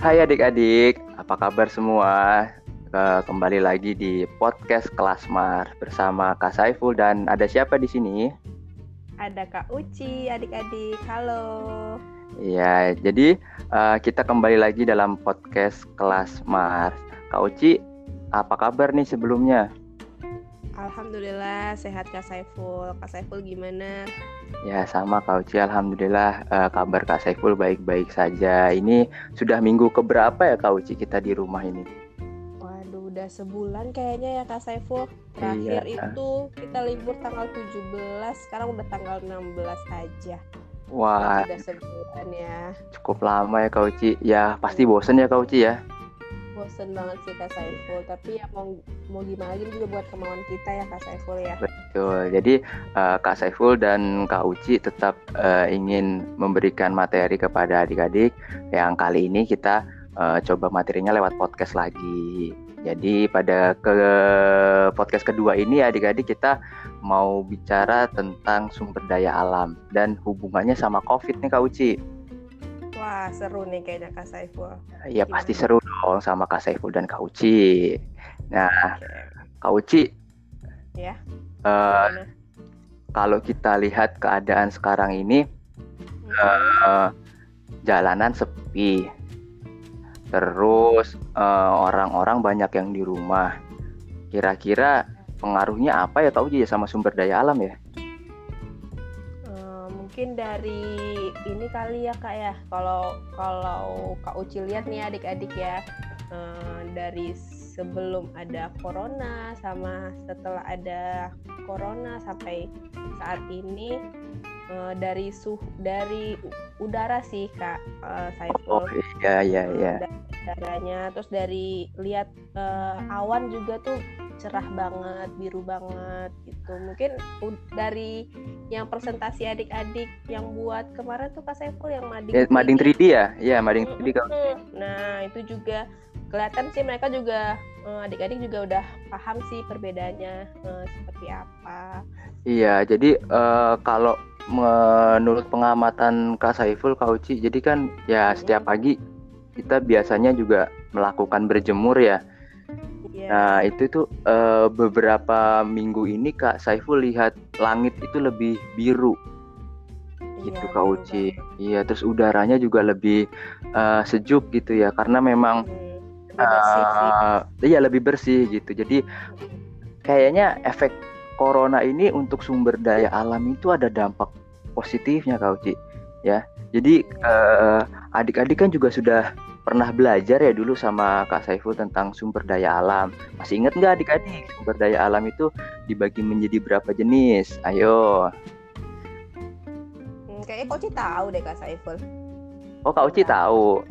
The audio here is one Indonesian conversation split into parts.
Hai adik-adik, apa kabar semua? Kembali lagi di podcast Kelasmar bersama Kak Saiful dan ada siapa di sini? Ada Kak Uci, adik-adik. Halo. Ya, jadi uh, kita kembali lagi dalam podcast Kelasmar. Kak Uci, apa kabar nih sebelumnya? Alhamdulillah sehat Kak Saiful. Kak Saiful gimana? Ya sama Kak Uci, Alhamdulillah uh, kabar Kak Saiful baik-baik saja. Ini sudah minggu keberapa ya Kak Uci kita di rumah ini? Waduh, udah sebulan kayaknya ya Kak Saiful. Terakhir iya. itu kita libur tanggal 17, sekarang udah tanggal 16 aja. Wah, udah sebulan ya. Cukup lama ya Kak Uci. Ya pasti bosen ya Kak Uci ya bosen banget sih Kak Saiful. Tapi ya mau mau gimana lagi juga buat kemauan kita ya Kak Saiful ya. Betul. Jadi uh, Kak Saiful dan Kak Uci tetap uh, ingin memberikan materi kepada adik-adik yang kali ini kita uh, coba materinya lewat podcast lagi. Jadi pada ke podcast kedua ini adik-adik kita mau bicara tentang sumber daya alam dan hubungannya sama COVID nih Kak Uci. Wah seru nih kayaknya Kak Saiful. Iya pasti seru dong sama Kak Saiful dan Kak Uci. Nah okay. Kak Uci. Ya. Uh, kalau kita lihat keadaan sekarang ini hmm. uh, jalanan sepi. Terus orang-orang uh, banyak yang di rumah. Kira-kira pengaruhnya apa ya Kak Uci ya sama sumber daya alam ya? Mungkin dari ini kali ya kak ya kalau kalau kak Uci lihat nih adik-adik ya uh, dari sebelum ada corona sama setelah ada corona sampai saat ini uh, dari suh dari udara sih kak uh, Saiful. Oh iya iya iya. Udaranya terus dari lihat uh, awan juga tuh cerah banget, biru banget gitu. Mungkin dari yang presentasi adik-adik yang buat kemarin tuh Kak Saiful yang mading ya, 3D. mading 3D ya? Iya, mading 3D kan. Nah, itu juga kelihatan sih mereka juga eh, adik-adik juga udah paham sih perbedaannya uh, seperti apa. Iya, jadi uh, kalau menurut pengamatan Kak Saiful, Kak Uci, jadi kan ya setiap pagi kita biasanya juga melakukan berjemur ya Yeah. Nah itu tuh uh, beberapa minggu ini Kak Saiful lihat langit itu lebih biru yeah, gitu Kak Uci. Iya terus udaranya juga lebih uh, sejuk gitu ya karena memang hmm, uh, iya lebih bersih gitu. Jadi kayaknya efek corona ini untuk sumber daya alam itu ada dampak positifnya Kak Uci ya. Jadi adik-adik uh, kan juga sudah pernah belajar ya dulu sama Kak Saiful tentang sumber daya alam. Masih ingat nggak adik-adik sumber daya alam itu dibagi menjadi berapa jenis? Ayo. Hmm, kayaknya Kak Uci tahu deh Kak Saiful. Oh Kak Uci tahu.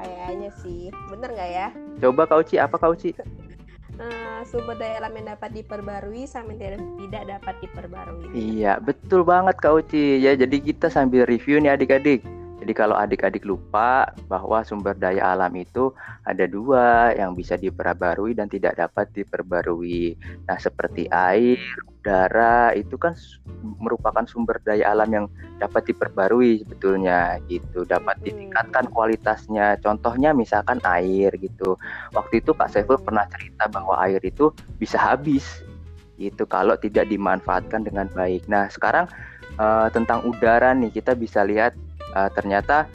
Kayaknya sih, bener nggak ya? Coba Kak Uci, apa Kak Uci? Uh, sumber daya alam yang dapat diperbarui sama yang tidak dapat diperbarui. Iya, betul banget Kak Uci. Ya, jadi kita sambil review nih adik-adik. Jadi kalau adik-adik lupa bahwa sumber daya alam itu ada dua yang bisa diperbarui dan tidak dapat diperbarui. Nah seperti air, udara itu kan merupakan sumber daya alam yang dapat diperbarui sebetulnya gitu, dapat ditingkatkan kualitasnya. Contohnya misalkan air gitu. Waktu itu Pak Saiful pernah cerita bahwa air itu bisa habis gitu kalau tidak dimanfaatkan dengan baik. Nah sekarang uh, tentang udara nih kita bisa lihat uh, ternyata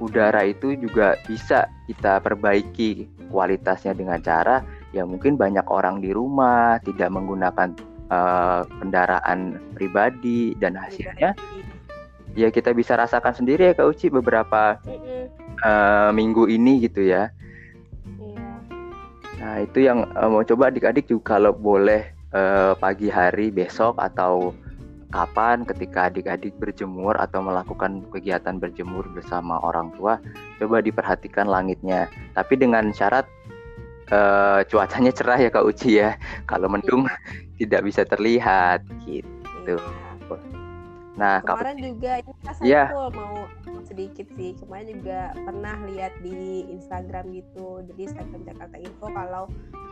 udara itu juga bisa kita perbaiki kualitasnya dengan cara ya mungkin banyak orang di rumah tidak menggunakan uh, kendaraan pribadi dan hasilnya ya kita bisa rasakan sendiri ya Kak Uci beberapa uh, minggu ini gitu ya. Iya. Nah itu yang uh, mau coba adik-adik juga kalau boleh uh, pagi hari besok atau kapan ketika adik-adik berjemur atau melakukan kegiatan berjemur bersama orang tua, coba diperhatikan langitnya. Tapi dengan syarat uh, cuacanya cerah ya Kak Uci ya. Kalau mendung iya. tidak bisa terlihat gitu. Iya. Nah, kemarin Kak... juga ini ya. mau sedikit sih. Kemarin juga pernah lihat di Instagram gitu. Jadi Instagram Jakarta Info kalau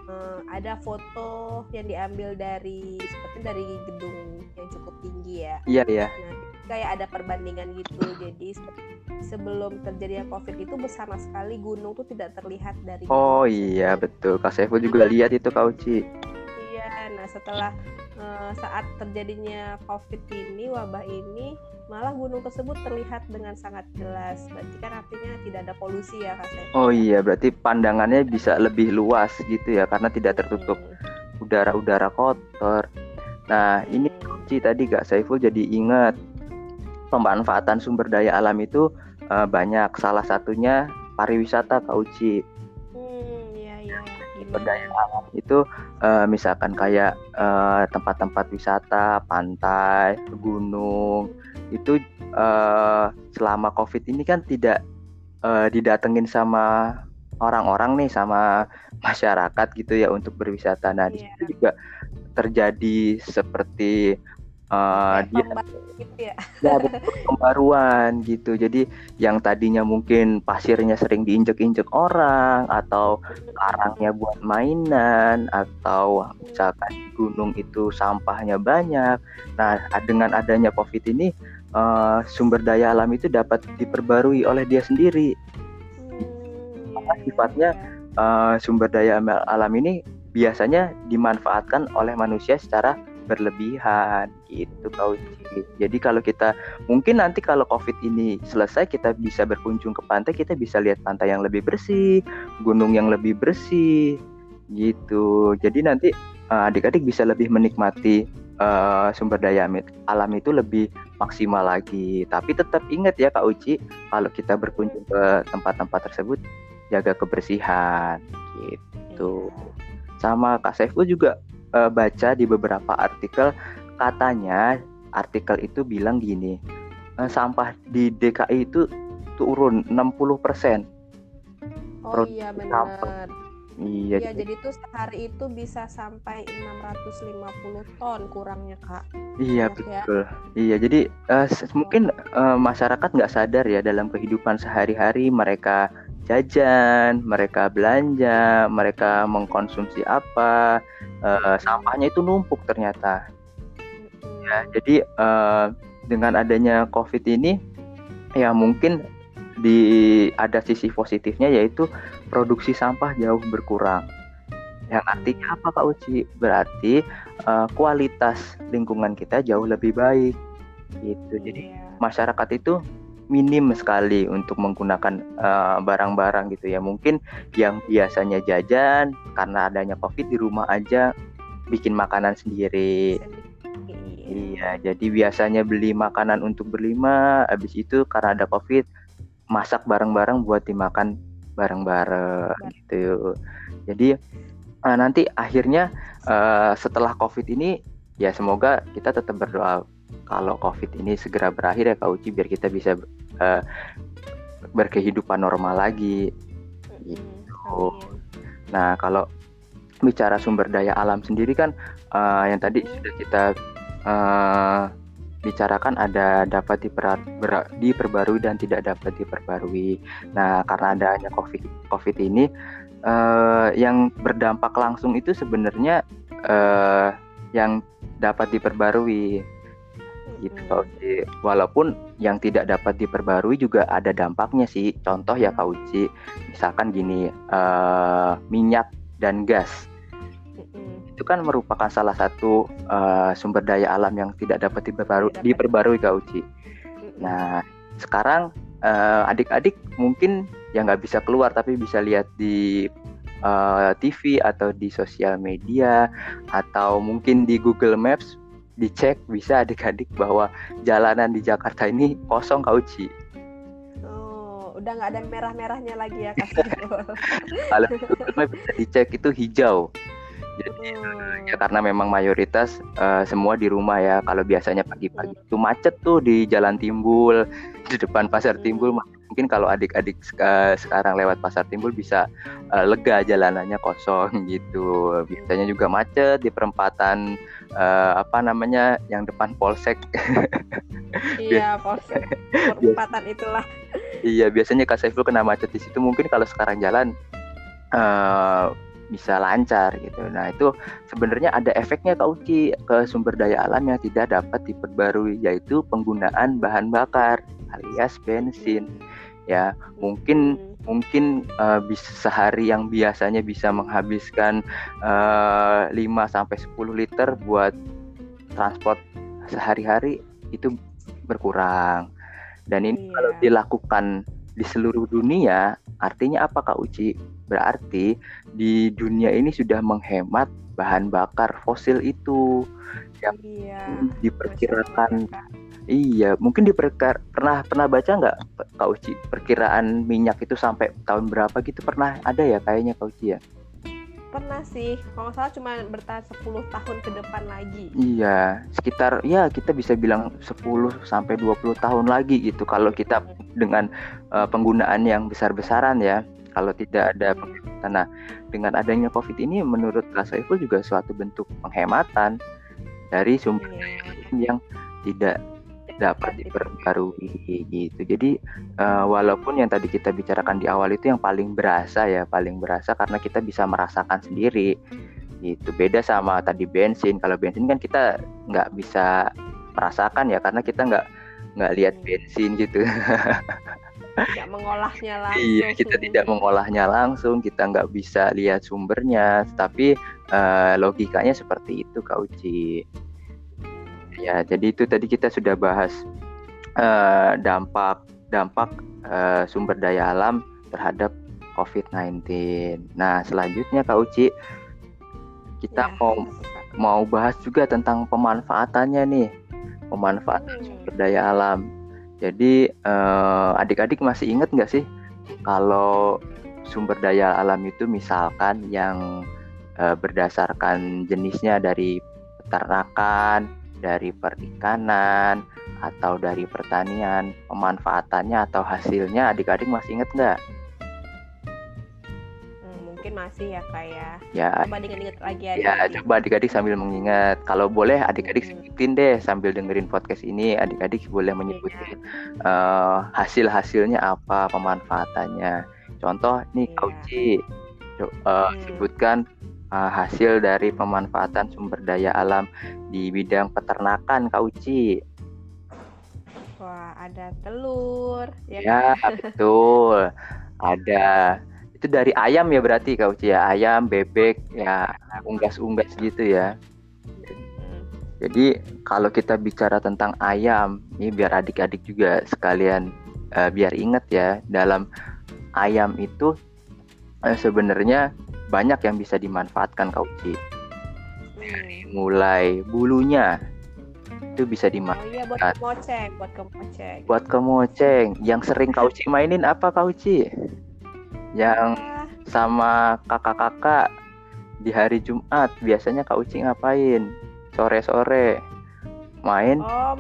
uh, ada foto yang diambil dari seperti dari gedung yang cukup tinggi ya. Iya iya. Nah, kayak ada perbandingan gitu jadi sebelum terjadinya covid itu bersama sekali gunung tuh tidak terlihat dari oh iya betul kak Saiful juga lihat itu kak Uci iya nah setelah uh, saat terjadinya covid ini wabah ini malah gunung tersebut terlihat dengan sangat jelas. Berarti kan artinya tidak ada polusi ya kak oh iya berarti pandangannya bisa lebih luas gitu ya karena tidak tertutup udara-udara kotor. Nah ini Uci tadi kak Saiful jadi ingat pemanfaatan sumber daya alam itu uh, banyak. Salah satunya pariwisata Kak Uci. Hmm, iya, iya. Sumber daya alam itu uh, misalkan kayak uh, tempat-tempat wisata, pantai, gunung itu uh, selama COVID ini kan tidak uh, didatengin sama orang-orang nih sama masyarakat gitu ya untuk berwisata. Nah, yeah. di iya. situ juga terjadi seperti uh, dia gitu ya. ya pembaruan gitu. Jadi yang tadinya mungkin pasirnya sering diinjek-injek orang atau karangnya buat mainan atau misalkan di gunung itu sampahnya banyak. Nah dengan adanya covid ini uh, sumber daya alam itu dapat diperbarui oleh dia sendiri. Hmm, karena iya, sifatnya uh, sumber daya alam ini biasanya dimanfaatkan oleh manusia secara berlebihan gitu kau jadi kalau kita mungkin nanti kalau covid ini selesai kita bisa berkunjung ke pantai kita bisa lihat pantai yang lebih bersih gunung yang lebih bersih gitu. Jadi nanti uh, adik-adik bisa lebih menikmati uh, sumber daya alam itu lebih maksimal lagi. Tapi tetap ingat ya kak Uci kalau kita berkunjung ke tempat-tempat tersebut jaga kebersihan gitu. Iya. sama kak Saiful juga uh, baca di beberapa artikel katanya artikel itu bilang gini uh, sampah di DKI itu turun 60 persen. Oh iya benar. Iya, ya, jadi tuh sehari itu bisa sampai 650 ton kurangnya kak. Iya Banyak ya. betul. Ya? Iya jadi uh, mungkin uh, masyarakat nggak sadar ya dalam kehidupan sehari-hari mereka jajan, mereka belanja, mereka mengkonsumsi apa, uh, sampahnya itu numpuk ternyata. Ya, jadi uh, dengan adanya COVID ini, ya mungkin di ada sisi positifnya yaitu produksi sampah jauh berkurang. Yang artinya apa Kak Uci? Berarti uh, kualitas lingkungan kita jauh lebih baik. Gitu. Jadi iya. masyarakat itu minim sekali untuk menggunakan eh, barang-barang uh, gitu ya. Mungkin yang biasanya jajan karena adanya Covid di rumah aja bikin makanan sendiri. Iya, jadi biasanya beli makanan untuk berlima, habis itu karena ada Covid masak bareng-bareng buat dimakan bareng-bareng gitu. Jadi uh, nanti akhirnya uh, setelah Covid ini ya semoga kita tetap berdoa kalau COVID ini segera berakhir ya Kak Uci biar kita bisa uh, berkehidupan normal lagi gitu. Nah kalau bicara sumber daya alam sendiri kan uh, yang tadi sudah kita uh, bicarakan ada dapat diper, ber, diperbarui dan tidak dapat diperbarui. Nah karena adanya COVID COVID ini uh, yang berdampak langsung itu sebenarnya uh, yang dapat diperbarui gitu Kak Uci. Walaupun yang tidak dapat diperbarui juga ada dampaknya sih. Contoh ya Kak Uci, misalkan gini uh, minyak dan gas itu kan merupakan salah satu uh, sumber daya alam yang tidak dapat diperbarui, diperbarui Kak Uci. Nah sekarang uh, adik-adik mungkin yang nggak bisa keluar tapi bisa lihat di uh, TV atau di sosial media atau mungkin di Google Maps dicek bisa adik-adik bahwa jalanan di Jakarta ini kosong Kak Uci. Oh, udah nggak ada merah-merahnya lagi ya Kak. Kalau bisa dicek itu hijau. Jadi hmm. ya karena memang mayoritas uh, semua di rumah ya. Kalau biasanya pagi-pagi hmm. itu macet tuh di Jalan Timbul, di depan Pasar hmm. Timbul. Mungkin kalau adik-adik uh, sekarang lewat Pasar Timbul bisa uh, lega jalanannya kosong gitu. Biasanya juga macet di perempatan uh, apa namanya yang depan Polsek. iya, Polsek. Perempatan itulah. Iya, biasanya Kak Saiful kena macet di situ. Mungkin kalau sekarang jalan uh, bisa lancar gitu. Nah itu sebenarnya ada efeknya Kak Uci ke sumber daya alam yang tidak dapat diperbarui yaitu penggunaan bahan bakar alias bensin. Ya mungkin mungkin uh, bisa sehari yang biasanya bisa menghabiskan uh, 5 sampai 10 liter buat transport sehari-hari itu berkurang. Dan ini iya. kalau dilakukan di seluruh dunia, artinya apa Kak Uci? Berarti di dunia ini sudah menghemat bahan bakar fosil itu yang iya, diperkirakan iya mungkin diperkar pernah pernah baca nggak Kak Uci? Perkiraan minyak itu sampai tahun berapa gitu? Pernah ada ya kayaknya Kak Uci ya? Pernah sih. Kalau salah cuma bertahan 10 tahun ke depan lagi. Iya sekitar ya kita bisa bilang 10 sampai 20 tahun lagi gitu kalau kita dengan uh, penggunaan yang besar-besaran ya. Kalau tidak ada penghematan. Nah, dengan adanya COVID ini menurut Kak Saiful juga suatu bentuk penghematan dari sumber yeah. yang tidak dapat diperbarui gitu. Jadi uh, walaupun yang tadi kita bicarakan di awal itu yang paling berasa ya, paling berasa karena kita bisa merasakan sendiri gitu. Beda sama tadi bensin. Kalau bensin kan kita nggak bisa merasakan ya karena kita nggak nggak lihat bensin gitu. tidak mengolahnya langsung. Iya, kita tidak mengolahnya langsung, kita nggak bisa lihat sumbernya, tapi uh, logikanya seperti itu, Kak Uci. Ya, jadi itu tadi kita sudah bahas uh, dampak dampak uh, sumber daya alam terhadap COVID-19. Nah, selanjutnya Kak Uci, kita ya, mau mau bahas juga tentang pemanfaatannya nih, pemanfaatan hmm. sumber daya alam jadi uh, adik-adik masih ingat nggak sih kalau sumber daya alam itu misalkan yang uh, berdasarkan jenisnya dari peternakan, dari perikanan, atau dari pertanian, pemanfaatannya atau hasilnya adik-adik masih ingat nggak? mungkin masih ya kak ya. Ya. Coba diingat-ingat lagi ya. Ya, coba adik-adik sambil mengingat. Kalau boleh adik-adik hmm. sebutin deh sambil dengerin podcast ini, adik-adik boleh menyebutin ya. uh, hasil-hasilnya apa, pemanfaatannya. Contoh nih ya. Kauci, uh, hmm. sebutkan uh, hasil dari pemanfaatan sumber daya alam di bidang peternakan Kak Uci. Wah, ada telur. Ya, ya betul. Ada itu dari ayam ya berarti kau ya ayam bebek ya unggas-unggas gitu ya jadi kalau kita bicara tentang ayam ini biar adik-adik juga sekalian uh, biar ingat ya dalam ayam itu uh, sebenarnya banyak yang bisa dimanfaatkan kau Uci mulai bulunya itu bisa dimanfaatkan. Oh iya buat kemoceng, buat kemoceng. Buat kemoceng. Yang sering kau Uci mainin apa kau Uci? yang sama kakak-kakak di hari Jumat biasanya Kak Uci ngapain? Sore-sore main? Oh,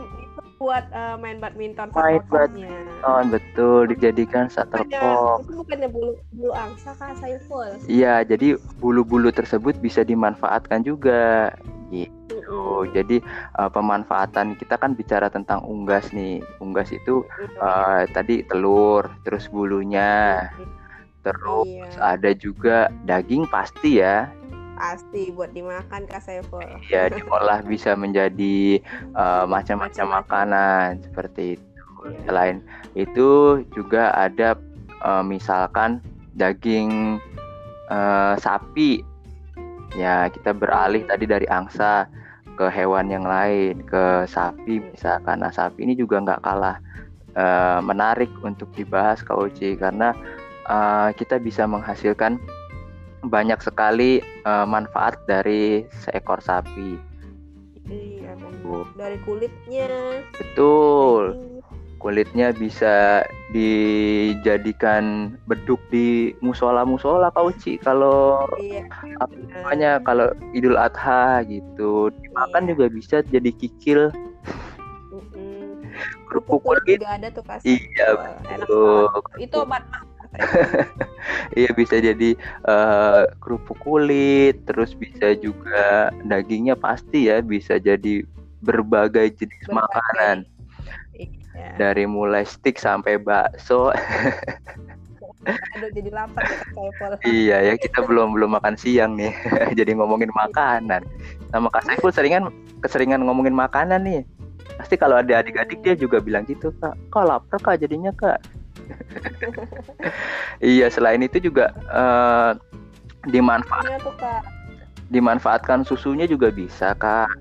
buat uh, main badminton. Main badminton, betul dijadikan shuttercock. Itu bukannya bulu bulu angsa Kak Saiful? Iya, jadi bulu-bulu tersebut bisa dimanfaatkan juga. Gitu. Mm-hmm. Jadi uh, pemanfaatan kita kan bicara tentang unggas nih. Unggas itu uh, tadi telur, terus bulunya. Mm-hmm Terus iya. ada juga daging pasti ya. Pasti buat dimakan Kak Saiful. Iya, diolah bisa menjadi uh, macam-macam makanan seperti itu. Iya. Selain itu juga ada uh, misalkan daging uh, sapi. Ya, kita beralih tadi dari angsa ke hewan yang lain, ke sapi misalkan. Nah, sapi ini juga nggak kalah uh, menarik untuk dibahas Kak Uci karena uh, kita bisa menghasilkan banyak sekali uh, manfaat dari seekor sapi. Iya, dari kulitnya. Betul. Kulitnya bisa dijadikan beduk di musola-musola Kak Uci kalau iya. apa namanya kalau Idul Adha gitu. Dimakan iya. juga bisa jadi kikil. Kerupuk kulit juga ada tuh kasih. Iya, betul. Itu obat iya bisa jadi uh, kerupuk kulit, terus bisa juga dagingnya pasti ya bisa jadi berbagai jenis berbagai. makanan. Iya. Dari mulai stick sampai bakso. Aduh jadi lapar ya. Iya ya kita belum belum makan siang nih. Jadi ngomongin makanan. Sama Kak Saiful seringan keseringan ngomongin makanan nih. Pasti kalau ada adik-adik dia juga bilang gitu kak. Kak lapar kak jadinya kak. Iya selain itu juga uh, dimanfaat. tuh, kak? Dimanfaatkan susunya juga bisa kak.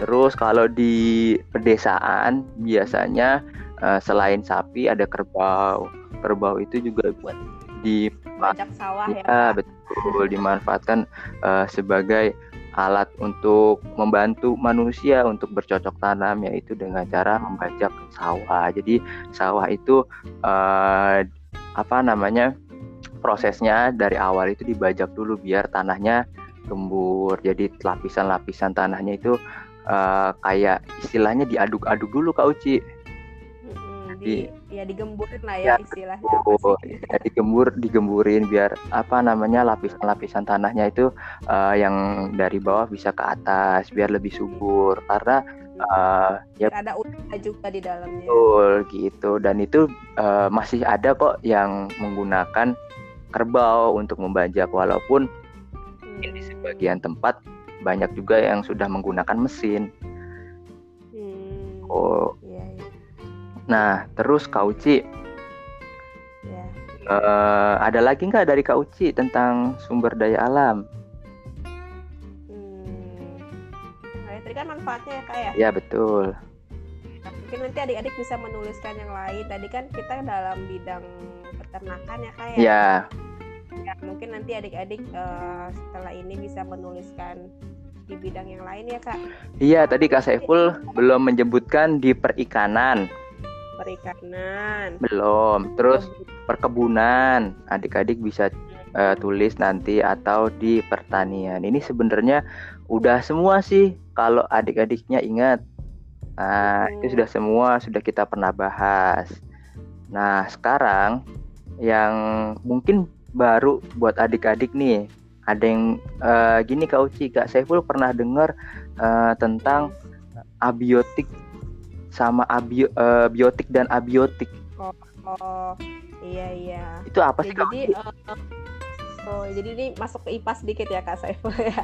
Terus kalau di pedesaan biasanya uh, selain sapi ada kerbau. Kerbau itu juga buat di pajak sawah ya. ya betul dimanfaatkan uh, sebagai alat untuk membantu manusia untuk bercocok tanam yaitu dengan cara membajak sawah. Jadi sawah itu uh, apa namanya prosesnya dari awal itu dibajak dulu biar tanahnya gembur. Jadi lapisan-lapisan tanahnya itu uh, kayak istilahnya diaduk-aduk dulu Kak Uci di ya digemburin lah ya, ya istilahnya. oh, ya, digembur digemburin biar apa namanya lapisan-lapisan tanahnya itu uh, yang dari bawah bisa ke atas biar lebih subur. Karena uh, ya ada udara juga di dalamnya. Betul gitu. Dan itu uh, masih ada kok yang menggunakan kerbau untuk membajak. Walaupun hmm. di sebagian tempat banyak juga yang sudah menggunakan mesin. Hmm. oh Nah, terus Kak Uci, ya. uh, ada lagi nggak dari Kak Uci tentang sumber daya alam? Hmm, nah, tadi kan manfaatnya ya Kak ya? Ya betul. Mungkin nanti adik-adik bisa menuliskan yang lain. Tadi kan kita dalam bidang peternakan ya Kak ya? Ya. Ya, mungkin nanti adik-adik uh, setelah ini bisa menuliskan di bidang yang lain ya kak? Iya tadi kak Saiful belum menyebutkan di perikanan perikanan. Belum. Terus perkebunan. Adik-adik bisa uh, tulis nanti atau di pertanian. Ini sebenarnya udah semua sih kalau adik-adiknya ingat. Nah, hmm. itu sudah semua sudah kita pernah bahas. Nah, sekarang yang mungkin baru buat adik-adik nih. Ada yang uh, gini Kak Uci, Kak Saiful pernah dengar uh, tentang abiotik sama abio, uh, biotik dan abiotik. Oh, oh iya iya. Itu apa sih? Ya, jadi uh, oh jadi ini masuk ke IPA sedikit ya Kak Saiful ya. ya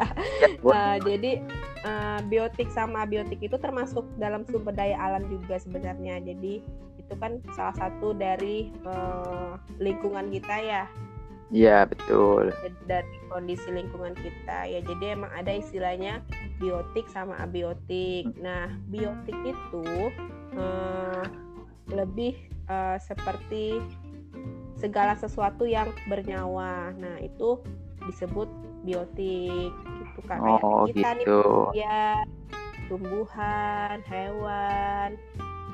uh, jadi uh, biotik sama abiotik itu termasuk dalam sumber daya alam juga sebenarnya. Jadi itu kan salah satu dari uh, lingkungan kita ya. Iya betul. Dari kondisi lingkungan kita ya. Jadi emang ada istilahnya biotik sama abiotik. Hmm. Nah biotik itu uh, lebih uh, seperti segala sesuatu yang bernyawa. Nah itu disebut biotik gitu kan. Oh kita gitu. nih ya tumbuhan, hewan,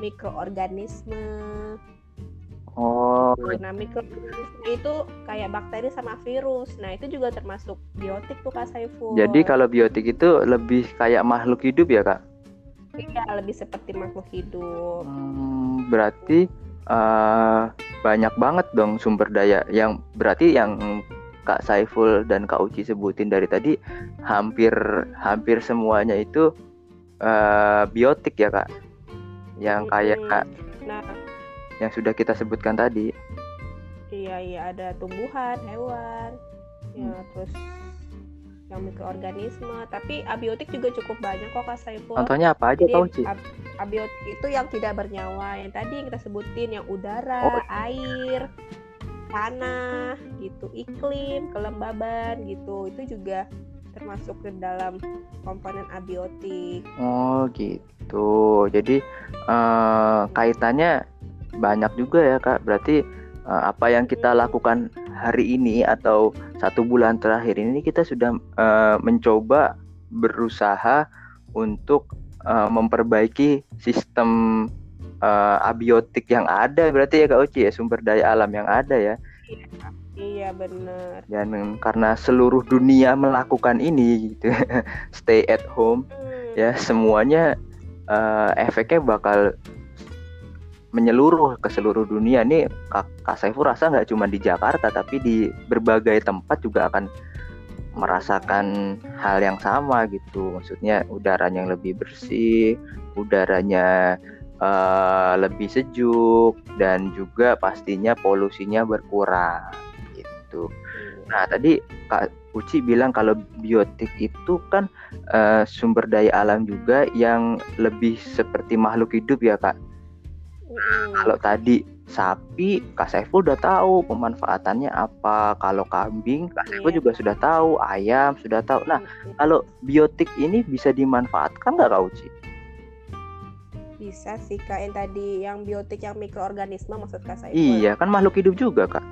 mikroorganisme Oh. Nah, mikroorganisme itu kayak bakteri sama virus. Nah, itu juga termasuk biotik tuh Kak Saiful. Jadi kalau biotik itu lebih kayak makhluk hidup ya, Kak? Iya, lebih seperti makhluk hidup. Hmm, berarti uh, banyak banget dong sumber daya yang berarti yang Kak Saiful dan Kak Uci sebutin dari tadi hampir hampir semuanya itu uh, biotik ya, Kak. Yang kayak hmm. nah yang sudah kita sebutkan tadi. Iya iya ada tumbuhan, hewan, ya hmm. terus yang mikroorganisme. Tapi abiotik juga cukup banyak kok Kak Saiful. Contohnya apa aja tahu sih? Ab abiotik itu yang tidak bernyawa. Yang tadi yang kita sebutin yang udara, oh. air, tanah, gitu, iklim, kelembaban, gitu. Itu juga termasuk ke dalam komponen abiotik. Oh gitu. Jadi uh, kaitannya banyak juga ya kak. Berarti uh, apa yang kita lakukan hari ini atau satu bulan terakhir ini kita sudah uh, mencoba berusaha untuk uh, memperbaiki sistem uh, abiotik yang ada berarti ya kak Uci ya sumber daya alam yang ada ya. Iya benar dan karena seluruh dunia melakukan ini gitu. Stay at home hmm. ya semuanya uh, efeknya bakal menyeluruh ke seluruh dunia nih Kak, Kak Saiful rasa nggak cuma di Jakarta tapi di berbagai tempat juga akan merasakan hal yang sama gitu maksudnya udaranya yang lebih bersih udaranya uh, lebih sejuk dan juga pastinya polusinya berkurang gitu. Nah tadi Kak Uci bilang kalau biotik itu kan uh, sumber daya alam juga yang lebih seperti makhluk hidup ya kak. Kalau tadi sapi, Kak Saiful udah tahu pemanfaatannya apa. Kalau kambing, Kak Saiful yeah. juga sudah tahu. Ayam sudah tahu. Nah, kalau biotik ini bisa dimanfaatkan nggak Kak Uci? Bisa sih kak yang tadi yang biotik yang mikroorganisme maksud Kak Saiful. Iya kan makhluk hidup juga kak.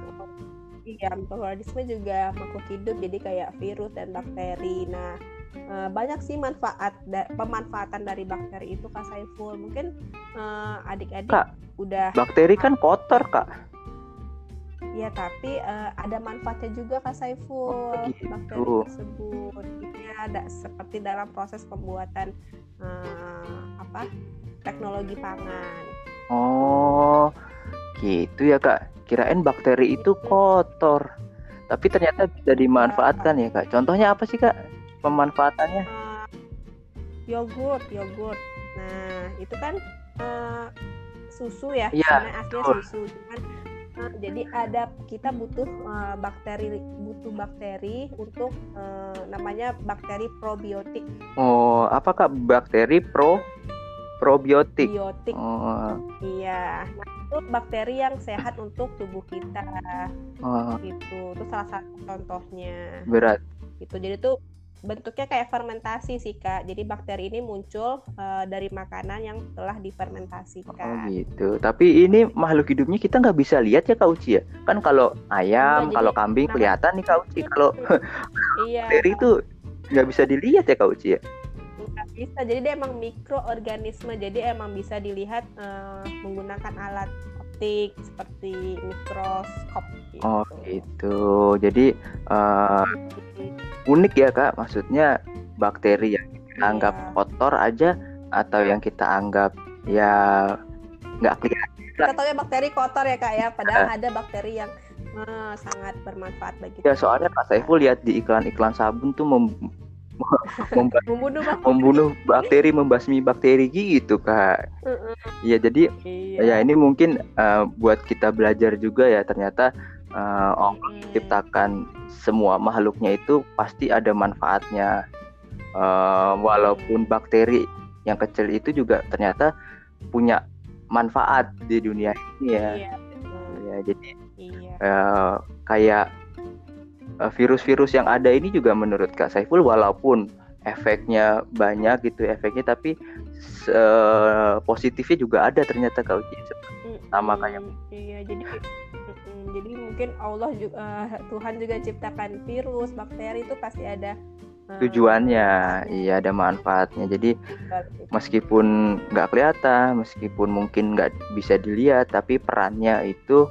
Iya, mikroorganisme juga makhluk hidup jadi kayak virus dan bakteri. Nah, uh, banyak sih manfaat da pemanfaatan dari bakteri itu Kak Saiful. Mungkin uh, adik-adik udah Bakteri kan kotor, Kak. Iya, tapi uh, ada manfaatnya juga Kak Saiful. Oh, gitu. Bakteri tersebut. Ya, ada seperti dalam proses pembuatan uh, apa? teknologi pangan. Oh, gitu ya, Kak kirain bakteri itu kotor tapi ternyata bisa dimanfaatkan ya kak contohnya apa sih kak pemanfaatannya? Uh, yogurt yogurt. Nah itu kan uh, susu ya ya aslinya susu cuman uh, jadi ada kita butuh uh, bakteri butuh bakteri untuk uh, namanya bakteri probiotik. Oh apa kak? Bakteri pro probiotik? Biotik oh. iya. Nah, itu bakteri yang sehat untuk tubuh kita. Oh. gitu. Itu salah satu contohnya. Berat. Gitu. Jadi tuh bentuknya kayak fermentasi sih kak. Jadi bakteri ini muncul uh, dari makanan yang telah difermentasikan. Oh gitu. Tapi ini makhluk hidupnya kita nggak bisa lihat ya kak Uci ya? Kan kalau ayam kalau kambing nah, kelihatan nih kak Uci. Kalau iya, bakteri itu nggak bisa dilihat ya kak Uci ya? Bisa. Jadi dia emang mikroorganisme. Jadi emang bisa dilihat uh, menggunakan alat optik seperti mikroskop gitu. oh gitu. Jadi uh, unik ya kak. Maksudnya bakteri yang kita yeah. anggap kotor aja atau yang kita anggap ya nggak kelihatan. Kita tahu ya bakteri kotor ya kak ya. Padahal uh, ada bakteri yang uh, sangat bermanfaat bagi ya soalnya Pak Saiful lihat di iklan-iklan sabun tuh mem membunuh membunuh bakteri membasmi bakteri gitu kak. Iya jadi iya. ya ini mungkin uh, buat kita belajar juga ya. Ternyata uh, Allah menciptakan semua makhluknya itu pasti ada manfaatnya. Uh, walaupun bakteri yang kecil itu juga ternyata punya manfaat di dunia ini ya. Iya, ya jadi iya. uh, kayak virus-virus yang ada ini juga menurut Kak Saiful walaupun efeknya banyak gitu efeknya tapi uh, positifnya juga ada ternyata Kak Uci. Sama kayak iya jadi jadi mungkin Allah juga uh, Tuhan juga ciptakan virus bakteri itu pasti ada uh, tujuannya iya ada manfaatnya. Jadi meskipun nggak kelihatan meskipun mungkin nggak bisa dilihat tapi perannya itu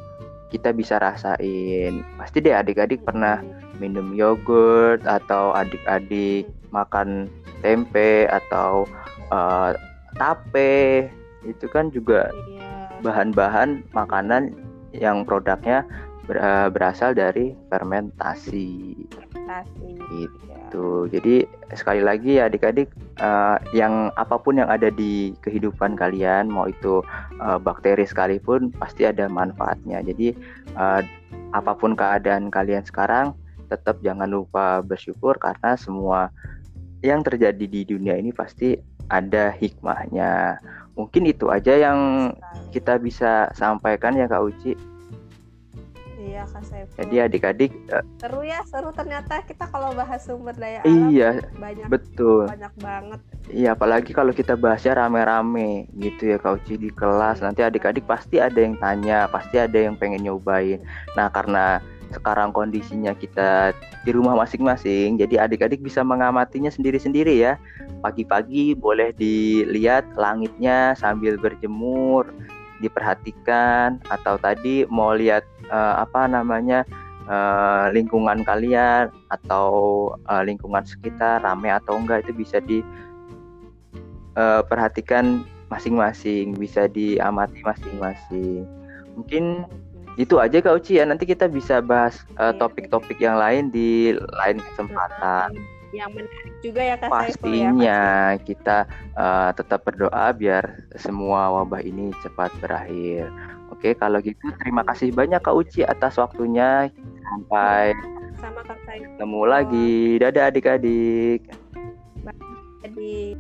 kita bisa rasain. Pasti deh adik-adik pernah minum yogurt atau adik-adik makan tempe atau uh, tape. Itu kan juga iya. bahan-bahan makanan yang produknya ber, uh, berasal dari fermentasi. Fermentasi. Gitu. Ya. Jadi sekali lagi ya adik-adik uh, yang apa pun yang ada di kehidupan kalian mau itu uh, bakteri sekalipun pasti ada manfaatnya. Jadi uh, apa pun keadaan kalian sekarang tetap jangan lupa bersyukur karena semua yang terjadi di dunia ini pasti ada hikmahnya. Mungkin itu aja yang kita bisa sampaikan ya Kak Uci. Iya Kak Saiful. Jadi adik-adik uh, seru ya seru ternyata kita kalau bahas sumber daya alam iya banyak betul banyak banget. Iya apalagi kalau kita bahasnya rame-rame gitu ya Kak Uci di kelas nanti adik-adik pasti ada yang tanya pasti ada yang pengen nyobain. Nah karena sekarang kondisinya kita di rumah masing-masing jadi adik-adik bisa mengamatinya sendiri-sendiri ya. Pagi-pagi boleh dilihat langitnya sambil berjemur diperhatikan atau tadi mau lihat uh, apa namanya uh, lingkungan kalian atau uh, lingkungan sekitar rame atau enggak itu bisa diperhatikan masing-masing bisa diamati masing-masing. Mungkin itu aja Kak Uci ya nanti kita bisa bahas topik-topik uh, yang lain di lain kesempatan yang menarik juga ya Kak Pastinya ya, kita uh, tetap berdoa biar semua wabah ini cepat berakhir. Oke, kalau gitu terima kasih banyak Kak Uci atas waktunya. Sampai sama Kak Saiful. Ketemu lagi. Dadah adik-adik. Adik.